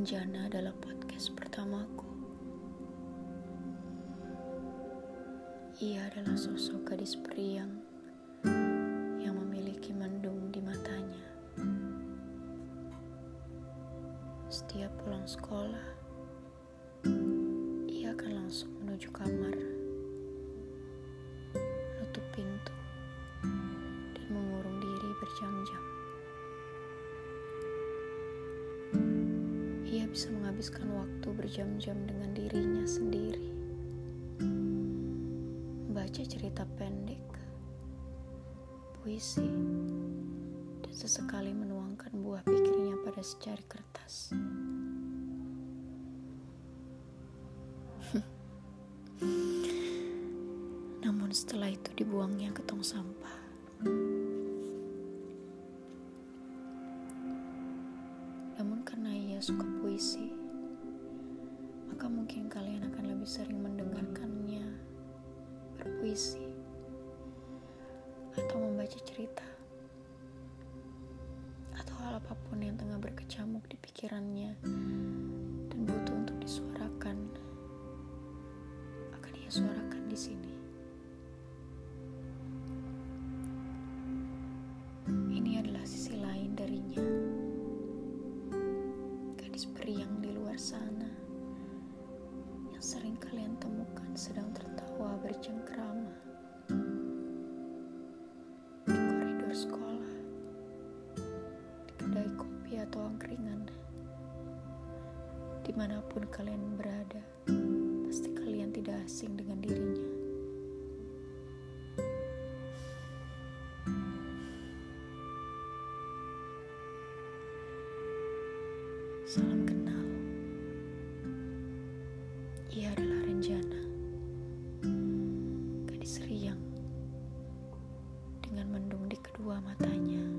Renjana adalah podcast pertamaku. Ia adalah sosok gadis periang yang memiliki mendung di matanya. Setiap pulang sekolah, ia akan langsung menuju kamar, Ia bisa menghabiskan waktu berjam-jam dengan dirinya sendiri. Membaca cerita pendek, puisi, dan sesekali menuangkan buah pikirnya pada secari kertas. Namun setelah itu dibuangnya ke tong sampah. Suka puisi, maka mungkin kalian akan lebih sering mendengarkannya berpuisi atau membaca cerita atau hal apa pun yang tengah berkecamuk di pikirannya dan butuh untuk disuarakan akan ia suarakan di sini. Sana yang sering kalian temukan sedang tertawa bercengkrama di koridor sekolah, di kedai kopi atau angkringan, di mana pun kalian berada, pasti kalian tidak asing dengan dirinya. Salam kenal. Ia adalah Renjana. Gadis riang dengan mendung di kedua matanya.